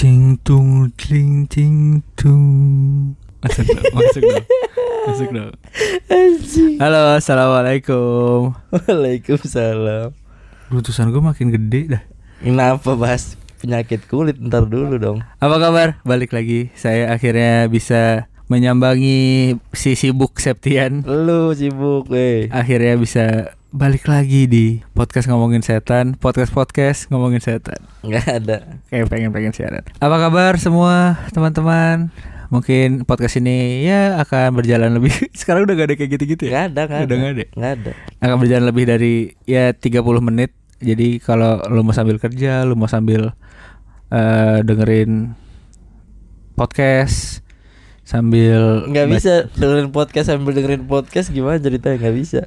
Ting tung ting ting tung. Masuk dong, masuk dong. Masuk dong. Anjing. Halo, assalamualaikum. Waalaikumsalam. Rutusan gue makin gede dah. Kenapa bahas penyakit kulit ntar dulu dong. Apa kabar? Balik lagi. Saya akhirnya bisa menyambangi si sibuk Septian. Lu sibuk, eh. Akhirnya bisa balik lagi di podcast ngomongin setan, podcast podcast ngomongin setan. Nggak ada. Kayak pengen pengen siaran. Apa kabar semua teman-teman? Mungkin podcast ini ya akan berjalan lebih. Sekarang udah gak ada kayak gitu-gitu ya. Nggak ada, nggak Udah ada. nggak ada. Nggak ada. Akan berjalan lebih dari ya 30 menit. Jadi kalau lu mau sambil kerja, lu mau sambil eh, dengerin podcast sambil Nggak bisa dengerin podcast sambil dengerin podcast gimana ceritanya nggak bisa.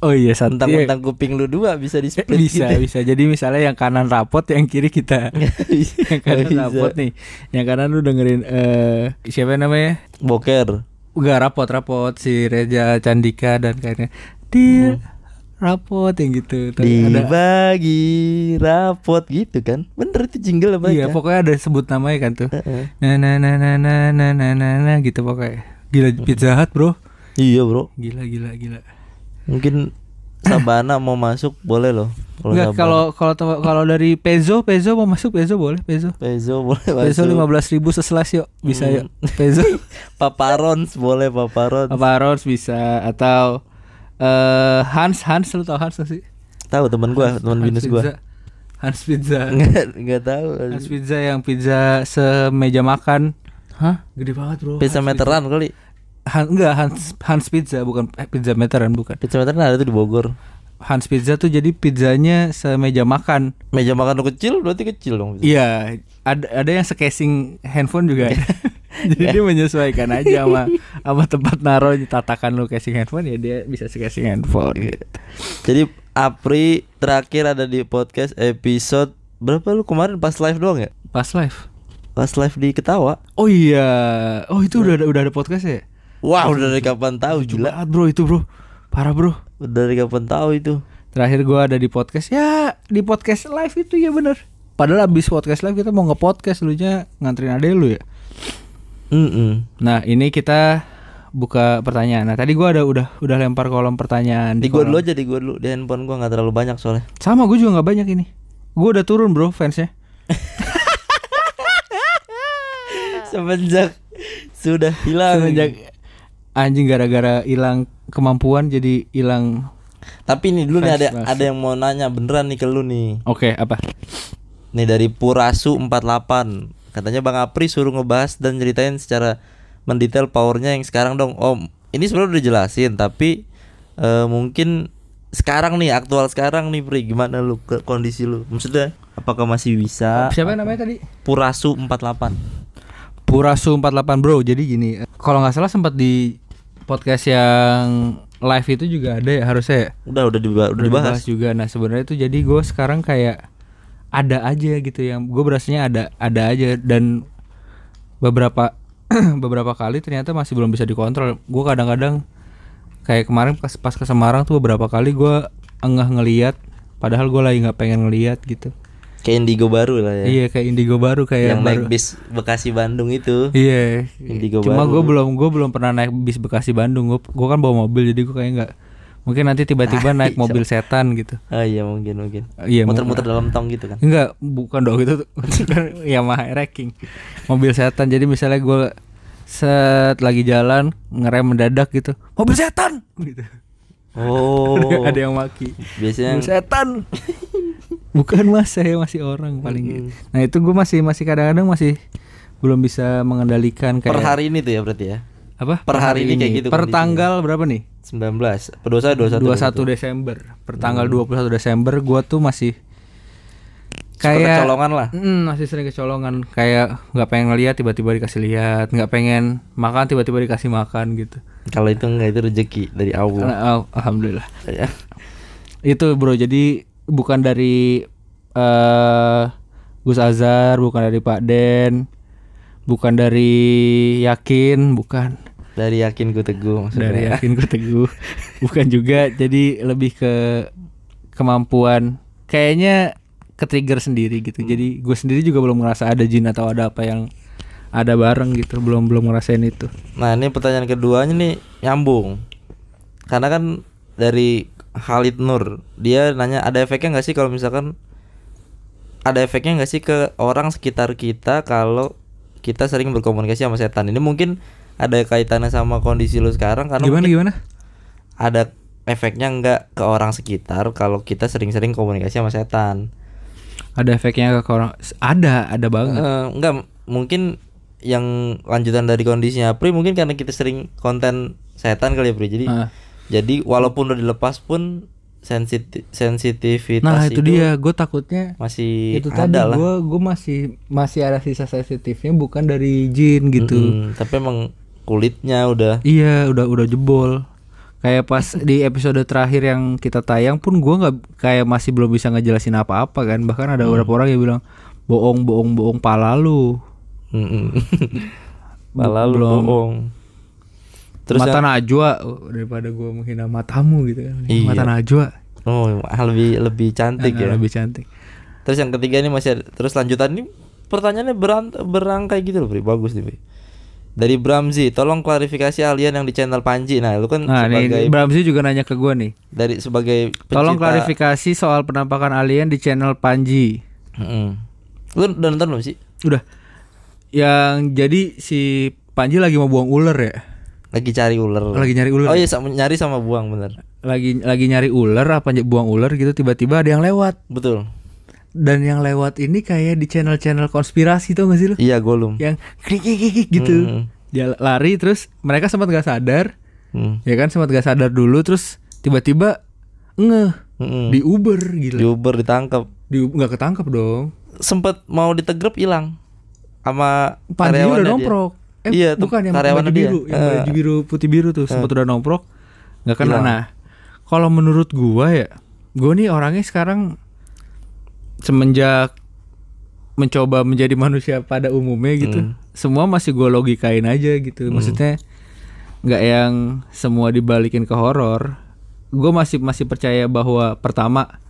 Oh iya, santai. Tentang-tentang kuping lu dua bisa di Eh, split bisa gitu. bisa jadi misalnya yang kanan rapot yang kiri kita bisa. yang kanan bisa. rapot nih yang kanan lu dengerin eh siapa namanya Boker. Enggak rapot rapot si Reja Candika dan kayaknya di rapot yang gitu ada Dibagi rapot gitu kan. Bener itu jingle apa iya pokoknya ada sebut namanya kan tuh nah nah nah nah nah nah nah nah, nah gitu pokoknya gila pizza hut bro Iya bro. gila gila gila Mungkin Sabana mau masuk boleh loh. Enggak kalau kalau kalau dari Pezo Pezo mau masuk Pezo boleh Pezo Peso boleh Pezo masuk. lima belas ribu seselas yuk bisa Hmm. yuk Pezo Paparons boleh paparons. apa Rons bisa atau eh Hans Hans lu tau Hans gak sih Tahu teman gua, teman binus gua. Pizza. Hans Pizza Enggak enggak tahu. Hans Pizza yang pizza semeja makan Hah? gede banget bro Pizza Hans meteran kali. Pizza. Han, enggak Hans Hans Pizza bukan eh, pizza meteran bukan Pizza meteran ada tuh di Bogor. Hans Pizza tuh jadi pizzanya semeja makan Meja makan lu kecil berarti kecil dong. iya ada ada yang secasing handphone juga ada jadi dia menyesuaikan aja sama sama tempat naruh tatakan lu casing handphone ya dia bisa secasing handphone gitu. Jadi Apri terakhir ada di podcast episode berapa lu kemarin pas live doang ya? pas live Pas live di Ketawa. oh iya oh itu udah ada udah ada podcast ya Wah, udah dari kapan tahu gila. banget bro itu bro Parah bro Udah dari kapan tahu itu? Terakhir gua ada di podcast Ya di podcast live itu ya bener Padahal abis podcast live kita mau nge-podcast Dulunya nganterin ade lu ya Mm Nah ini kita buka pertanyaan Nah tadi gua ada udah udah lempar kolom pertanyaan Di gua kolom. dulu aja di gua dulu. Di handphone gua nggak terlalu banyak soalnya. Sama gue juga nggak banyak ini Gue udah turun bro fansnya Semenjak sudah hilang. Semenjak anjing gara-gara hilang kemampuan jadi hilang Tapi ini dulu nih ada ada yang mau nanya beneran nih ke lu nih. Oke apa Nih dari Purasu 48 Katanya Bang Apri suruh ngebahas dan ceritain secara mendetail powernya yang sekarang dong. Om ini sebenarnya udah jelasin tapi eh, mungkin sekarang nih aktual sekarang nih Pri. Gimana lu ke kondisi lu? Maksudnya apakah masih bisa? Siapa namanya tadi? Purasu 48 Purasu 48 bro. Jadi gini Kalau nggak salah sempat di podcast yang live itu juga ada ya harusnya ya? Udah udah, diba- udah Udah dibahas. juga. Nah sebenarnya itu jadi gue sekarang kayak Ada aja gitu yang Gue berasanya ada ada aja Dan beberapa beberapa kali ternyata masih belum bisa dikontrol Gue kadang-kadang Kayak kemarin pas, pas ke Semarang tuh beberapa kali gue Engah ngeliat Padahal gue lagi nggak pengen ngeliat gitu Kayak indigo baru lah ya Iya kayak indigo baru kayak Yang baru naik bis Bekasi Bandung itu Iya. Indigo Cuma gue belum gue belum pernah naik bis Bekasi Bandung. Gue gue kan bawa mobil jadi gue kayak nggak. Mungkin nanti tiba-tiba naik iya. mobil setan gitu. Ah iya mungkin mungkin Iya. Muter-muter dalam tong gitu kan Enggak, bukan dong itu Yamaha Wrecking. Mobil setan. Jadi misalnya gue set lagi jalan ngerem mendadak gitu. Mobil setan gitu. Oh Ada yang maki. Biasanya Mobil setan. Bukan mas, saya masih orang paling gitu. Nah itu gue masih masih kadang-kadang masih belum bisa mengendalikan kayak per hari ini tuh ya berarti ya apa? Per hari ini kayak gitu per kondisinya. tanggal berapa nih? 19 Per 21 21 21 Desember. Per tanggal 21 Desember gua tuh masih Suka kayak kecolongan lah. Mm, masih sering kecolongan. Kayak nggak pengen ngeliat tiba-tiba dikasih lihat. Nggak pengen makan tiba-tiba dikasih makan gitu. Kalau itu enggak itu rezeki dari Allah. Al- alhamdulillah. Ya. itu bro jadi bukan dari eh Gus Azhar bukan dari Pak Den bukan dari Yakin bukan Dari yakin ku teguh maksudnya dari yakin ku teguh bukan juga jadi lebih ke kemampuan kayaknya ke trigger sendiri gitu. Jadi gue sendiri juga belum ngerasa ada jin atau ada apa yang ada bareng gitu. Belum belum ngerasain itu. Nah ini pertanyaan keduanya nih nyambung Karena kan dari Khalid Nur Dia nanya ada efeknya nggak sih kalau misalkan Ada efeknya nggak sih ke orang sekitar kita Kalau kita sering berkomunikasi sama setan Ini mungkin ada kaitannya sama kondisi lu sekarang Karena Gimana gimana? ada efeknya nggak ke orang sekitar Kalau kita sering-sering komunikasi sama setan Ada efeknya ke orang? Ada, ada banget. Eh, Enggak mungkin yang lanjutan dari kondisinya Pri mungkin karena kita sering konten setan kali ya Pri Jadi Ah. Jadi walaupun udah dilepas pun sensiti sensitivitas Nah itu, dia, gue takutnya masih itu tadi ada lah. gue gue masih masih ada sisa sensitifnya bukan dari jin gitu. Mm-mm, tapi emang kulitnya udah Iya, udah udah jebol. Kayak pas di episode terakhir yang kita tayang pun gua nggak kayak masih belum bisa ngejelasin apa-apa kan. Bahkan ada beberapa orang yang bilang bohong bohong bohong pala lu. Mm-mm. Malah lu Belum. bohong. Terus mata yang- Najwa daripada gua menghina matamu gitu kan. Iya. Mata Najwa oh lebih lebih cantik Ah, ya. lebih cantik. Terus yang ketiga ini masih ada, terus lanjutan ini pertanyaannya berant berangkai gitu loh, Pri. Bagus nih. Dari Bramzi, tolong klarifikasi alien yang di channel Panji. Nah, lu kan Nah, sebagai ini Bramsi juga nanya ke gua nih. dari sebagai Tolong pencinta- klarifikasi soal penampakan alien di channel Panji. Mm-mm. Lu udah nonton belum sih? Udah. Yang jadi si Panji lagi mau buang ular ya? Lagi cari ular. Lagi nyari ular. Oh iya sama, nyari sama buang bener. lagi lagi nyari ular apa buang ular gitu tiba-tiba ada yang lewat Betul. Dan yang lewat ini kayak di channel-channel konspirasi tuh gak sih lu Iya Gollum. yang klik, klik gitu Hmm. dia lari terus mereka sempat gak sadar Hmm. ya kan sempat gak sadar dulu terus tiba-tiba ngeh Mm-mm. di Uber Di gila Uber ditangkap. di nggak ketangkap dong Sempet mau ditegrep hilang sama Panji karyawannya udah dia. nongkrok eh Iya, bukan yang baju dia. biru yang Eh. baju biru putih biru tuh sempat udah nongkrok nggak kena nah kalau menurut gua ya gua nih orangnya sekarang semenjak mencoba menjadi manusia pada umumnya gitu Hmm. semua masih gue logikain aja gitu maksudnya nggak yang semua dibalikin ke horor gue masih masih percaya bahwa pertama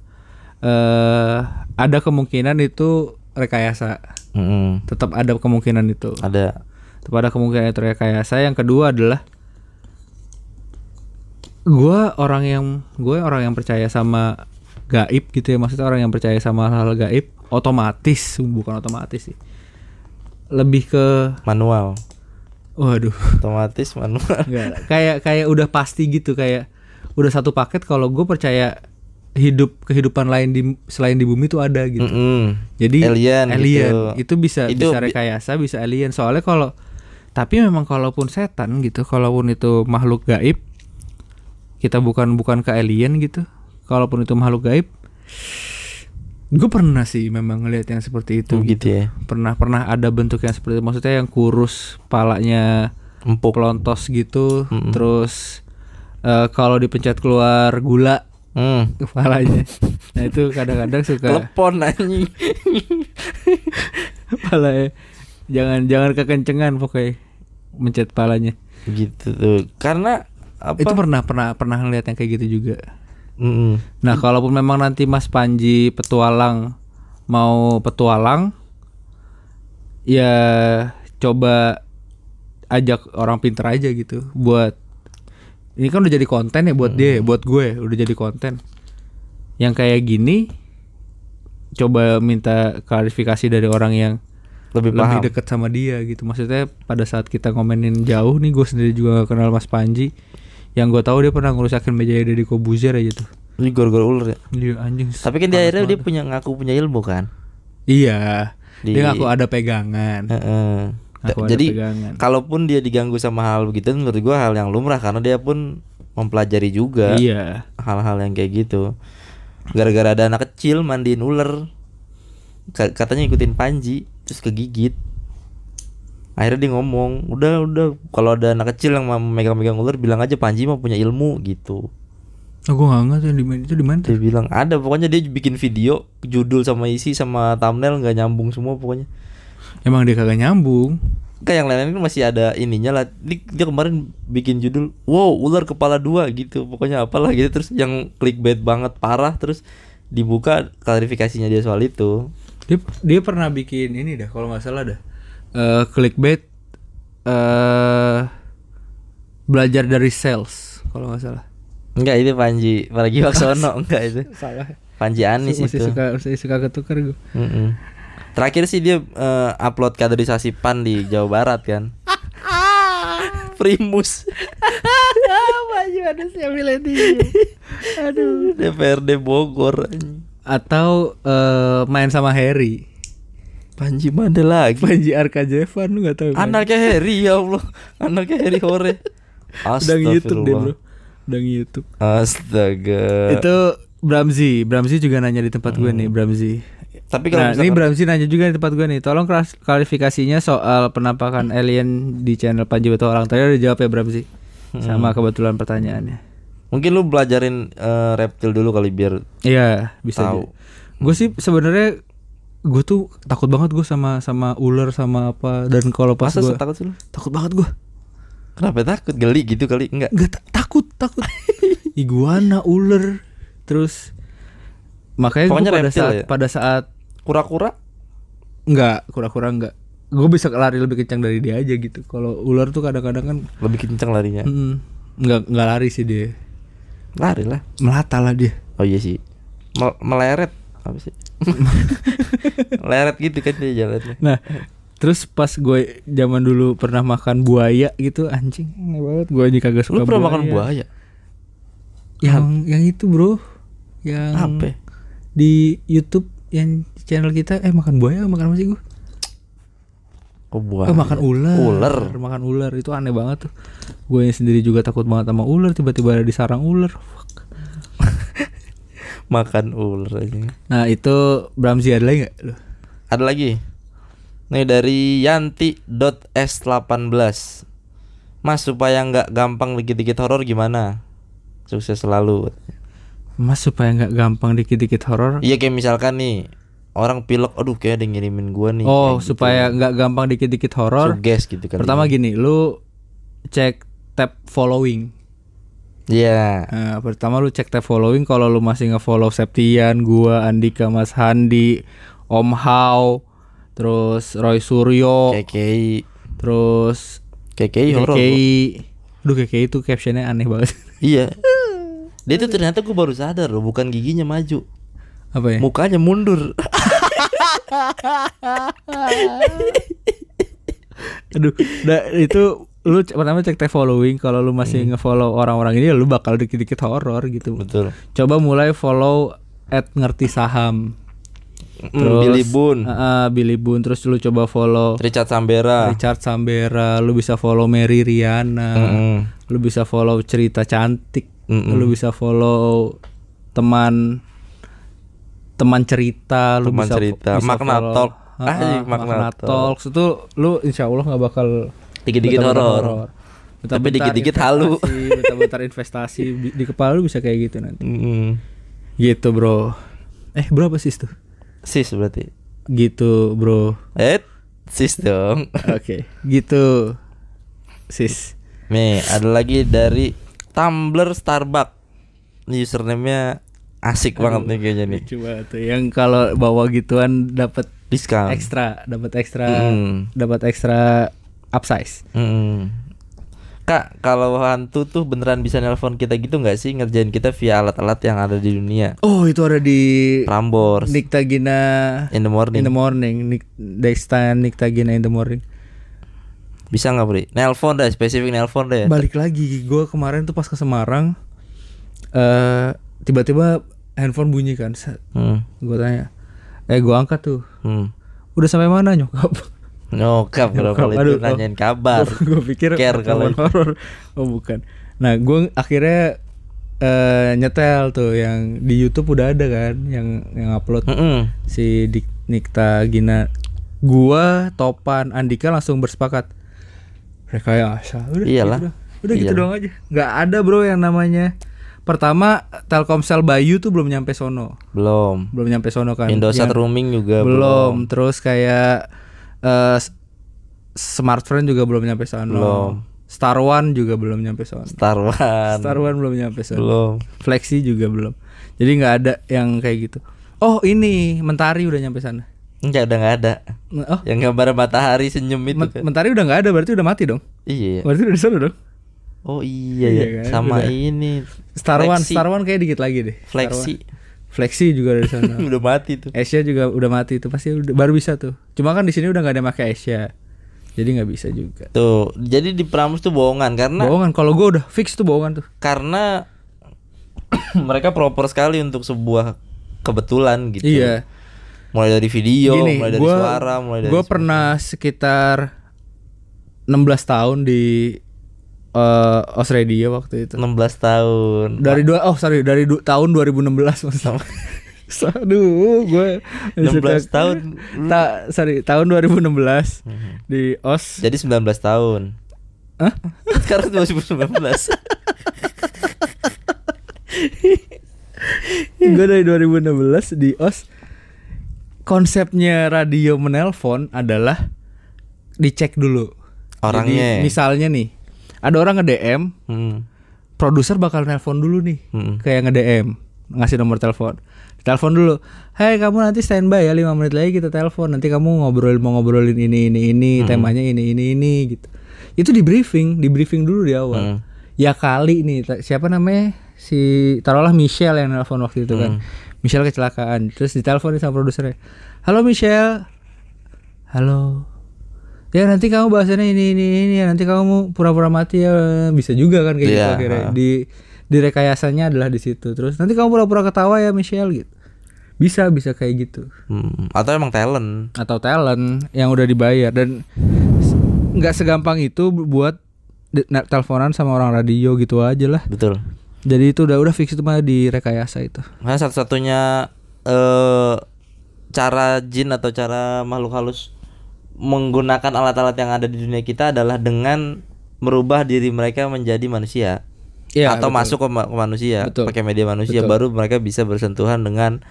eh ada kemungkinan itu rekayasa Mm-mm. tetap ada kemungkinan itu Ada. tetap ada kemungkinan itu rekayasa yang kedua adalah gua orang yang gue orang yang percaya sama gaib gitu ya maksudnya orang yang percaya sama hal-hal gaib otomatis bukan otomatis sih lebih ke Manual. waduh Otomatis manual. Enggak, kayak kayak udah pasti gitu kayak udah satu paket kalau gue percaya hidup kehidupan lain di selain di bumi itu ada gitu Mm-mm. Jadi Alien alien gitu. itu bisa Itu bisa bi- rekayasa, bisa alien. Soalnya kalau tapi memang kalaupun setan gitu, kalaupun itu makhluk gaib, kita bukan bukan ke alien gitu. Kalaupun itu makhluk gaib, gue pernah sih memang ngelihat yang seperti itu. Tuh gitu ya. Pernah pernah ada bentuk yang seperti itu. Maksudnya yang kurus, palanya Empuk. pelontos gitu, Mm-mm. terus eh, kalau dipencet keluar gula Hmm. kepalanya. nah itu kadang-kadang suka Telepon anjing. palanya jangan jangan kekencengan pokoknya mencet palanya gitu tuh. Karena apa? itu pernah pernah pernah ngeliat yang kayak gitu juga Mm-mm. nah kalaupun memang nanti Mas Panji petualang mau petualang ya coba ajak orang pinter aja gitu buat ini kan udah jadi konten ya buat dia buat gue udah jadi konten yang kayak gini coba minta klarifikasi dari orang yang Lebih lebih paham. dekat sama dia gitu maksudnya pada saat kita ngomenin jauh nih gue sendiri juga gak kenal Mas Panji yang gue tahu dia pernah ngerusakin meja dari Kobuzer aja tuh Ini gor-gor ular ya. dia anjing Tapi kan di akhirnya dia punya ngaku punya ilmu kan. iya Di- dia ngaku ada pegangan Heeh. Ngaku ada Jadi pegangan. kalaupun dia diganggu sama hal begitu menurut gua hal yang lumrah karena dia pun mempelajari juga iya hal-hal yang kayak gitu. Gara-gara ada anak kecil mandiin ular. Ka- Katanya ikutin Panji terus kegigit. Akhirnya dia ngomong, "Udah, udah kalau ada anak kecil yang mau megang-megang ular bilang aja Panji mah punya ilmu gitu." oh, gue gak ngerti di mana itu di mana tuh Dia bilang ada pokoknya dia bikin video judul sama isi sama thumbnail nggak nyambung semua pokoknya. emang dia kagak nyambung Kayak yang lain-lain masih ada ininya lah. Dia, dia kemarin bikin judul, wow ular kepala dua gitu. Pokoknya apalah gitu. Terus yang clickbait banget parah. Terus dibuka klarifikasinya dia soal itu. Dia dia pernah bikin ini dah kalau nggak salah dah. Eh clickbait eh belajar dari sales kalau nggak salah. Enggak itu Panji Pragiwaksono enggak itu. Salah. Panji Anis masih itu. suka masih suka ketukar gue. Mm-mm. Terakhir sih dia eh, upload kaderisasi PAN di Jawa Barat kan. Primus Maju ada siapa milenium. Aduh. DPRD Bogor. Atau eh, main sama Harry. Panji mana lagi? Panji Arkajevan lu gak tahu. kan? Anaknya Harry ya Allah. Anaknya Harry Hore. Udah YouTube deh bro. Udah YouTube. Astaga. Itu Bramzi, Bramzi juga nanya di tempat gue nih, Bramzi. Tapi kalau Nah, ini Bramzi nanya juga di tempat gue nih. Tolong kelas- klarifikasinya soal penampakan alien di channel Panji Beto orang tadi udah jawab ya Bramzi. Sama kebetulan pertanyaannya. Mungkin lu belajarin eh, reptil dulu kali biar Iya, bisa. Tahu. Gue sih sebenarnya gue tuh takut banget gue sama sama ular sama apa dan kalau pas gue takut sih lu? takut banget gue Kenapa takut? Geli gitu kali? Enggak. nggak ta- takut takut iguana ular terus makanya gue Pokoknya pada saat ya? pada saat Kura-kura? nggak kura-kura nggak gue bisa lari lebih kencang dari dia aja gitu kalau ular tuh kadang-kadang kan Lebih kencang larinya. mm, nggak nggak lari sih dia Lari lah. melata lah dia Oh iya sih. Mel- meleret apa sih? Meleret gitu kan dia jalannya. nah terus pas gue zaman dulu pernah makan buaya gitu anjing aneh banget gue aja kagak suka Lu pernah makan buaya? yang yang itu bro yang Apa? di YouTube yang channel kita eh makan buaya makan apa sih gue Oh buaya. Oh, makan ular. Ular. Makan ular itu aneh banget tuh. Gue sendiri juga takut banget sama ular, tiba-tiba ada di sarang ular. Fuck. Makan ular aja. Nah, itu Bramzi ada lagi gak lu? Ada lagi. Nih dari yanti.s18. Mas supaya nggak gampang dikit-dikit horor gimana? Sukses selalu. Mas supaya nggak gampang dikit-dikit horor. Iya kayak misalkan nih orang pilek, aduh kayak ada yang ngirimin gua nih. Oh, kayak gitu. supaya nggak gampang dikit-dikit horor. Suges gitu kan. Pertama gini, lu cek tab following. Iya. Nah, pertama lu cek tab following kalau lu masih nge-follow Septian, gua, Andika, Mas Handi, Om Hao, terus Roy Suryo, KKI. terus KKI horor. KKI. Duh KKI itu captionnya aneh banget. Iya. Dia tuh ternyata gue baru sadar loh, bukan giginya maju, Apa ya? mukanya mundur. Aduh, da- itu lu pertama cek tab following kalau lu masih nge-follow orang-orang ini lu bakal dikit-dikit horor gitu. Betul. Coba mulai follow at ngerti saham. Hmm, Billy Boon, Uh, Billy Boon terus lu coba follow Richard Sambera. Richard Sambera, lu bisa follow Mary Riana, Mm-mm. lu bisa follow cerita cantik, Mm-mm. lu bisa follow teman teman cerita, lu Teman bisa cerita. bisa Makna follow- Talk. Uh, Ah, Makna Makna Talk. Talks itu lu insya Allah nggak bakal Dikit-dikit horor. Tapi dikit-dikit halu. Bentar-bentar investasi di, di kepala lu bisa kayak gitu nanti. Mm-mm. Gitu bro. Eh berapa sih tuh? Sis berarti. Gitu bro. Eh, sis dong. Oke, gitu. Sis. Nih, ada lagi dari Tumblr Starbucks. Ini username-nya asik banget nih kayaknya nih. Coba tuh yang kalau bawa gituan dapat Diskon. ekstra, dapat ekstra, Mm. dapat ekstra upsize. Mm. Kak, kalau hantu tuh beneran bisa nelpon kita gitu nggak sih ngerjain kita via alat-alat yang ada di dunia? Oh, itu ada di Prambors, Niktagina in the morning. in the morning, Nik Dexta Niktagina in the morning. Bisa nggak Bri? Nelpon deh, spesifik nelpon deh. Balik lagi, gue kemarin tuh pas ke Semarang, eh tiba-tiba handphone bunyi kan, Hmm. gue tanya, eh gue angkat tuh, Hmm. udah sampai mana nyokap? Nyokap kalau itu nanyain kabar. gue pikir Care kalau horor. Oh bukan. Nah gue akhirnya eh nyetel tuh yang di YouTube udah ada kan, yang yang upload Mm-mm. si Dik Nikta Gina. Gua Topan Andika langsung bersepakat. Rekayasa. Udah Iyalah. gitu. Udah gitu Iyalah. doang aja. Nggak ada bro yang namanya Pertama Telkomsel Bayu tuh belum nyampe sono. Belum. Belum nyampe sono kan. Indosat Yang- rooming juga belum. Terus kayak eh s- smartphone juga belum nyampe sono. Belum. Star One juga belum nyampe sono. Star One. Star One belum nyampe sono. Belum. Flexi juga belum. Jadi nggak ada yang kayak gitu. Oh ini Mentari udah nyampe sana. Enggak udah nggak ada. Oh Yang gambar matahari senyum itu Men- kan. Mentari udah nggak ada berarti udah mati dong. Iya. Berarti udah di sana dong. Oh iya, Iya ya. kan, Sama udah. ini. Star One. Star One kayak dikit lagi deh. Star Flexi. One. Flexi juga dari sana. udah mati tuh. Asia juga udah mati itu pasti udah, baru bisa tuh. Cuma kan di sini udah nggak ada pakai Asia. Jadi nggak bisa juga. Tuh, jadi di Pramus tuh bohongan karena Bohongan kalau gue udah fix tuh bohongan tuh. karena mereka proper sekali untuk sebuah kebetulan gitu. Iya. Mulai dari video, Gini, mulai dari gua, suara, mulai dari Gue pernah sekitar 16 tahun di eh Australia waktu itu. 16 tahun. Dari dua oh sorry dari du- tahun 2016 maksudnya. Aduh, gue 16 tahun. Ta sorry, tahun 2016 di OS. Jadi 19 tahun. Hah? Sekarang 2019. gue dari 2016 di OS. Konsepnya radio menelpon adalah dicek dulu. Orangnya. Jadi, misalnya nih, ada orang nge-DM, Hmm. produser bakal nelpon dulu nih. Hmm. Kayak nge-DM, ngasih nomor telepon. Telepon dulu. "Hai, kamu nanti standby ya 5 menit lagi kita telepon. Nanti kamu ngobrol mau ngobrolin ini ini ini, temanya ini ini ini gitu." Itu di briefing, di briefing dulu di awal. Hmm. Ya kali nih, siapa namanya? Si taruhlah Michelle yang nelpon waktu itu kan. Michelle kecelakaan. Terus ditelepon sama produsernya. "Halo Michelle." "Halo." Ya nanti kamu bahasannya ini ini ini. Ya nanti kamu pura-pura mati ya. Bisa juga kan kayak gitu Iya, akhirnya. Di di rekayasanya adalah di situ. Terus nanti kamu pura-pura ketawa ya Michelle gitu. Bisa bisa kayak gitu. Hmm. Atau emang talent. atau talent yang udah dibayar. Dan nggak segampang itu bu- buat teleponan sama orang radio gitu aja lah. Betul. jadi itu udah udah fix itu mah di rekayasa itu. Nah, satu-satunya eh cara jin atau cara makhluk halus menggunakan alat-alat yang ada di dunia kita adalah dengan merubah diri mereka menjadi manusia Iya, atau betul. masuk ke, ma- ke manusia Betul. pakai media manusia Betul. baru mereka bisa bersentuhan dengan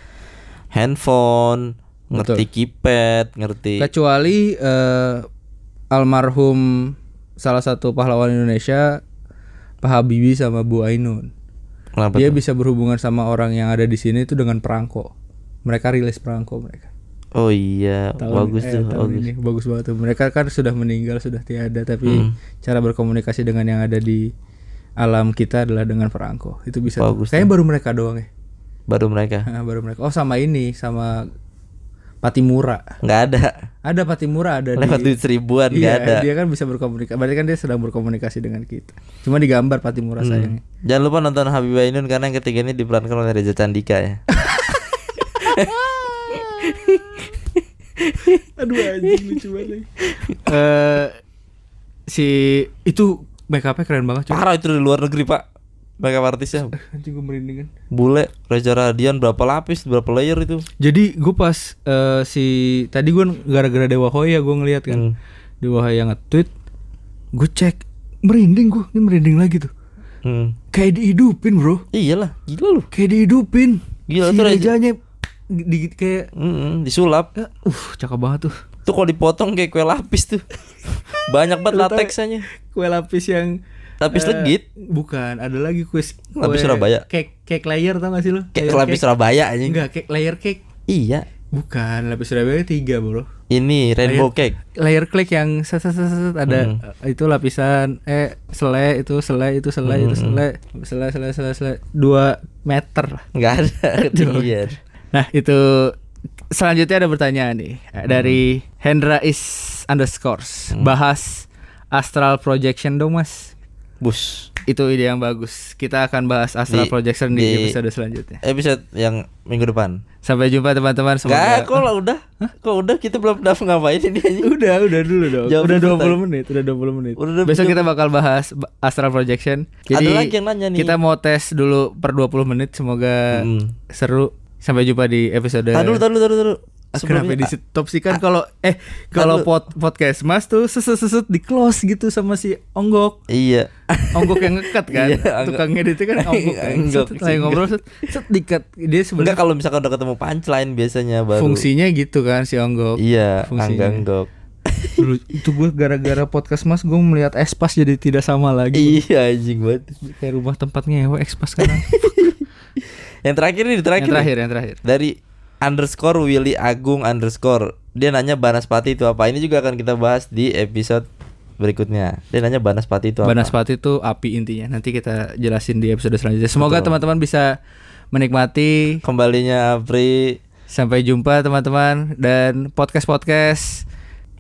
handphone, ngerti keypad, ngerti kecuali eh, almarhum salah satu pahlawan Indonesia Pak Habibie sama Bu Ainun Kenapa dia tuh? bisa berhubungan sama orang yang ada di sini itu dengan perangko mereka rilis perangko mereka Oh iya, Tahun- bagus eh, tuh, tahun bagus. ini bagus banget tuh mereka kan sudah meninggal sudah tiada tapi Hmm. cara berkomunikasi dengan yang ada di alam kita adalah dengan perangko itu bisa tuh. Bagus kayaknya baru mereka doang ya Baru mereka. Ah, baru mereka oh sama ini sama Patimura nggak ada. ada Patimura ada Lewat di duit seribuan Iya, ada. dia kan bisa berkomunikasi. Berarti kan dia sedang berkomunikasi dengan kita. Cuma digambar Patimura Hmm. sayangnya. Jangan lupa nonton Habibah Ainun karena yang ketiga ini diperankan oleh Reza Candika ya. Aduh anjing lucu banget. Eh si itu make upnya keren banget cuy. Parah itu dari luar negeri pak Makeup artisnya Anjing gue merinding kan. Bule Reza Radian berapa lapis Berapa layer itu Jadi gue pas eh, si tadi gue gara-gara Dewa Hoya gue ngeliat kan. Hmm. Dewa Hoya nge-tweet gue cek merinding gue ini merinding lagi tuh hmm. kayak dihidupin bro Iyalah Gila lu kayak dihidupin Gila, si tuh Reza- Rejanya di, kayak Mm-mm, Disulap. Ya, uh cakep banget tuh. Tuh kalau dipotong kayak kue lapis tuh. Banyak banget lateksanya kue lapis yang Lapis eh, legit. bukan ada lagi kue Lapis kue Surabaya. cake cake layer tau gak sih lu? Kayak Layer lapis cake. Surabaya anjing. Enggak cake layer cake. Iya. Bukan lapis Surabaya tiga bro. Ini rainbow cake. Layer cake yang set, set, set, set, ada eh, itu lapisan eh selai itu selai itu selai itu selai selai selai selai selai. Dua meter. Lah. Nggak ada. Ketinggian nah itu selanjutnya ada pertanyaan nih eh, dari Hendra is underscores. Bahas astral projection dong mas. Bus. Itu ide yang bagus. Kita akan bahas astral Di- projection di, di- episode selanjutnya. Episode yang minggu depan. Sampai jumpa teman-teman. Semoga kok lah udah? Kok udah? Kita belum dapat ngapain ini anjing udah udah dulu dong. Jawab udah dulu, 20 Tay. menit udah 20 menit. Udah besok 20 kita bakal bahas ba- astral projection. Ada jadi lagi yang nanya nih. kita mau tes dulu per 20 menit semoga Hmm. seru sampai jumpa di episode Tahan dulu, tahan dulu, tahan dulu. Ah, Sebelumnya- Kenapa di stop sih kan kalau eh kalau pod, podcast Mas tuh seset seset di close gitu sama si Onggok. Iya. Onggok yang ngekat kan. Iya, Onggok. Tukang editnya kan Onggok. kan. Onggok, lagi ngobrol set, set dikat. Dia sebenarnya kalau misalkan udah ketemu punchline biasanya baru. fungsinya gitu kan si Onggok. Iya, fungsinya. angganggok. Dulu itu gue gara-gara podcast Mas gue melihat Espas jadi tidak sama lagi. Iya anjing banget. Kayak rumah tempatnya ya Espas sekarang. Yang terakhir nih, terakhir. yang terakhir, nih. yang terakhir. Dari underscore Willy Agung underscore dia nanya Banaspati itu apa ini juga akan kita bahas di episode berikutnya dia nanya Banaspati itu apa Banaspati itu api intinya. Nanti kita jelasin di episode selanjutnya. Semoga teman-teman bisa menikmati. kembalinya Apri Sampai jumpa teman-teman dan podcast-podcast.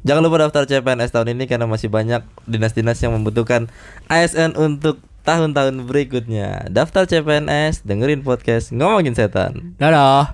jangan lupa daftar CPNS tahun ini karena masih banyak dinas-dinas yang membutuhkan ASN untuk tahun-tahun berikutnya daftar CPNS dengerin podcast ngomongin setan Dadah.